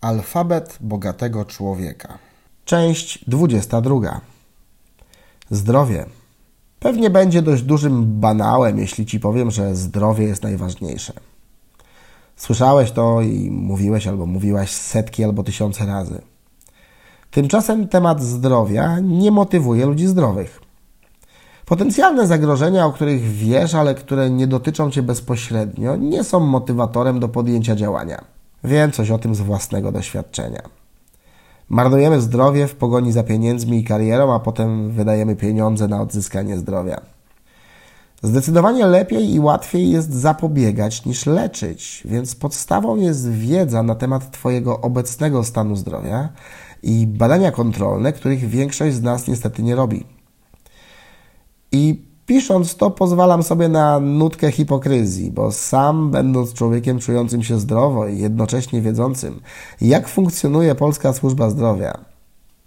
Alfabet bogatego człowieka. Część 22. Zdrowie. Pewnie będzie dość dużym banałem, jeśli ci powiem, że zdrowie jest najważniejsze. Słyszałeś to i mówiłeś albo mówiłaś setki albo tysiące razy. Tymczasem temat zdrowia nie motywuje ludzi zdrowych. Potencjalne zagrożenia, o których wiesz, ale które nie dotyczą cię bezpośrednio, nie są motywatorem do podjęcia działania. Wiem coś o tym z własnego doświadczenia. Marnujemy zdrowie w pogoni za pieniędzmi i karierą, a potem wydajemy pieniądze na odzyskanie zdrowia. Zdecydowanie lepiej i łatwiej jest zapobiegać niż leczyć, więc podstawą jest wiedza na temat Twojego obecnego stanu zdrowia i badania kontrolne, których większość z nas niestety nie robi. I Pisząc to, pozwalam sobie na nutkę hipokryzji, bo sam, będąc człowiekiem czującym się zdrowo i jednocześnie wiedzącym, jak funkcjonuje polska służba zdrowia,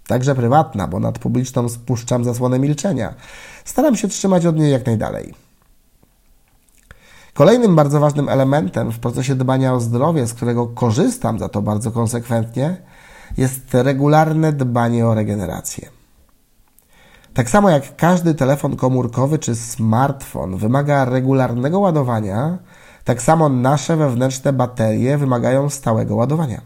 także prywatna, bo nad publiczną spuszczam zasłonę milczenia, staram się trzymać od niej jak najdalej. Kolejnym bardzo ważnym elementem w procesie dbania o zdrowie, z którego korzystam za to bardzo konsekwentnie, jest regularne dbanie o regenerację. Tak samo jak każdy telefon komórkowy czy smartfon wymaga regularnego ładowania, tak samo nasze wewnętrzne baterie wymagają stałego ładowania.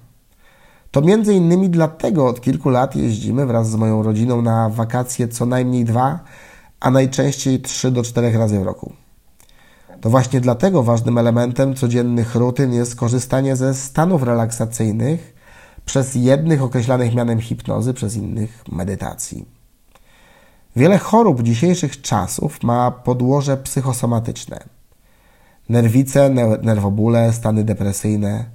To między innymi dlatego od kilku lat jeździmy wraz z moją rodziną na wakacje co najmniej dwa, a najczęściej trzy do czterech razy w roku. To właśnie dlatego ważnym elementem codziennych rutyn jest korzystanie ze stanów relaksacyjnych przez jednych określanych mianem hipnozy, przez innych medytacji. Wiele chorób dzisiejszych czasów ma podłoże psychosomatyczne. Nerwice, nerwobóle, stany depresyjne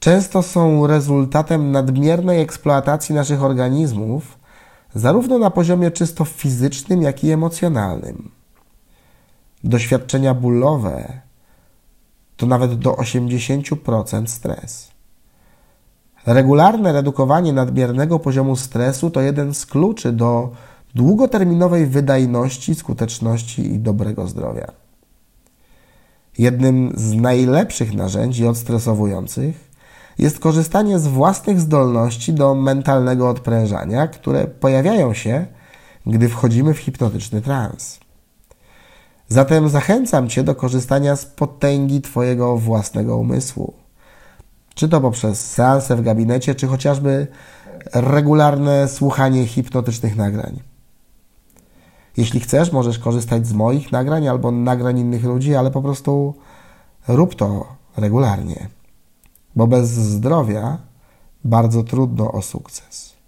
często są rezultatem nadmiernej eksploatacji naszych organizmów, zarówno na poziomie czysto fizycznym, jak i emocjonalnym. Doświadczenia bólowe to nawet do 80% stres. Regularne redukowanie nadmiernego poziomu stresu to jeden z kluczy do długoterminowej wydajności, skuteczności i dobrego zdrowia. Jednym z najlepszych narzędzi odstresowujących jest korzystanie z własnych zdolności do mentalnego odprężania, które pojawiają się, gdy wchodzimy w hipnotyczny trans. Zatem zachęcam Cię do korzystania z potęgi Twojego własnego umysłu. Czy to poprzez seanse w gabinecie, czy chociażby regularne słuchanie hipnotycznych nagrań. Jeśli chcesz, możesz korzystać z moich nagrań albo nagrań innych ludzi, ale po prostu rób to regularnie, bo bez zdrowia bardzo trudno o sukces.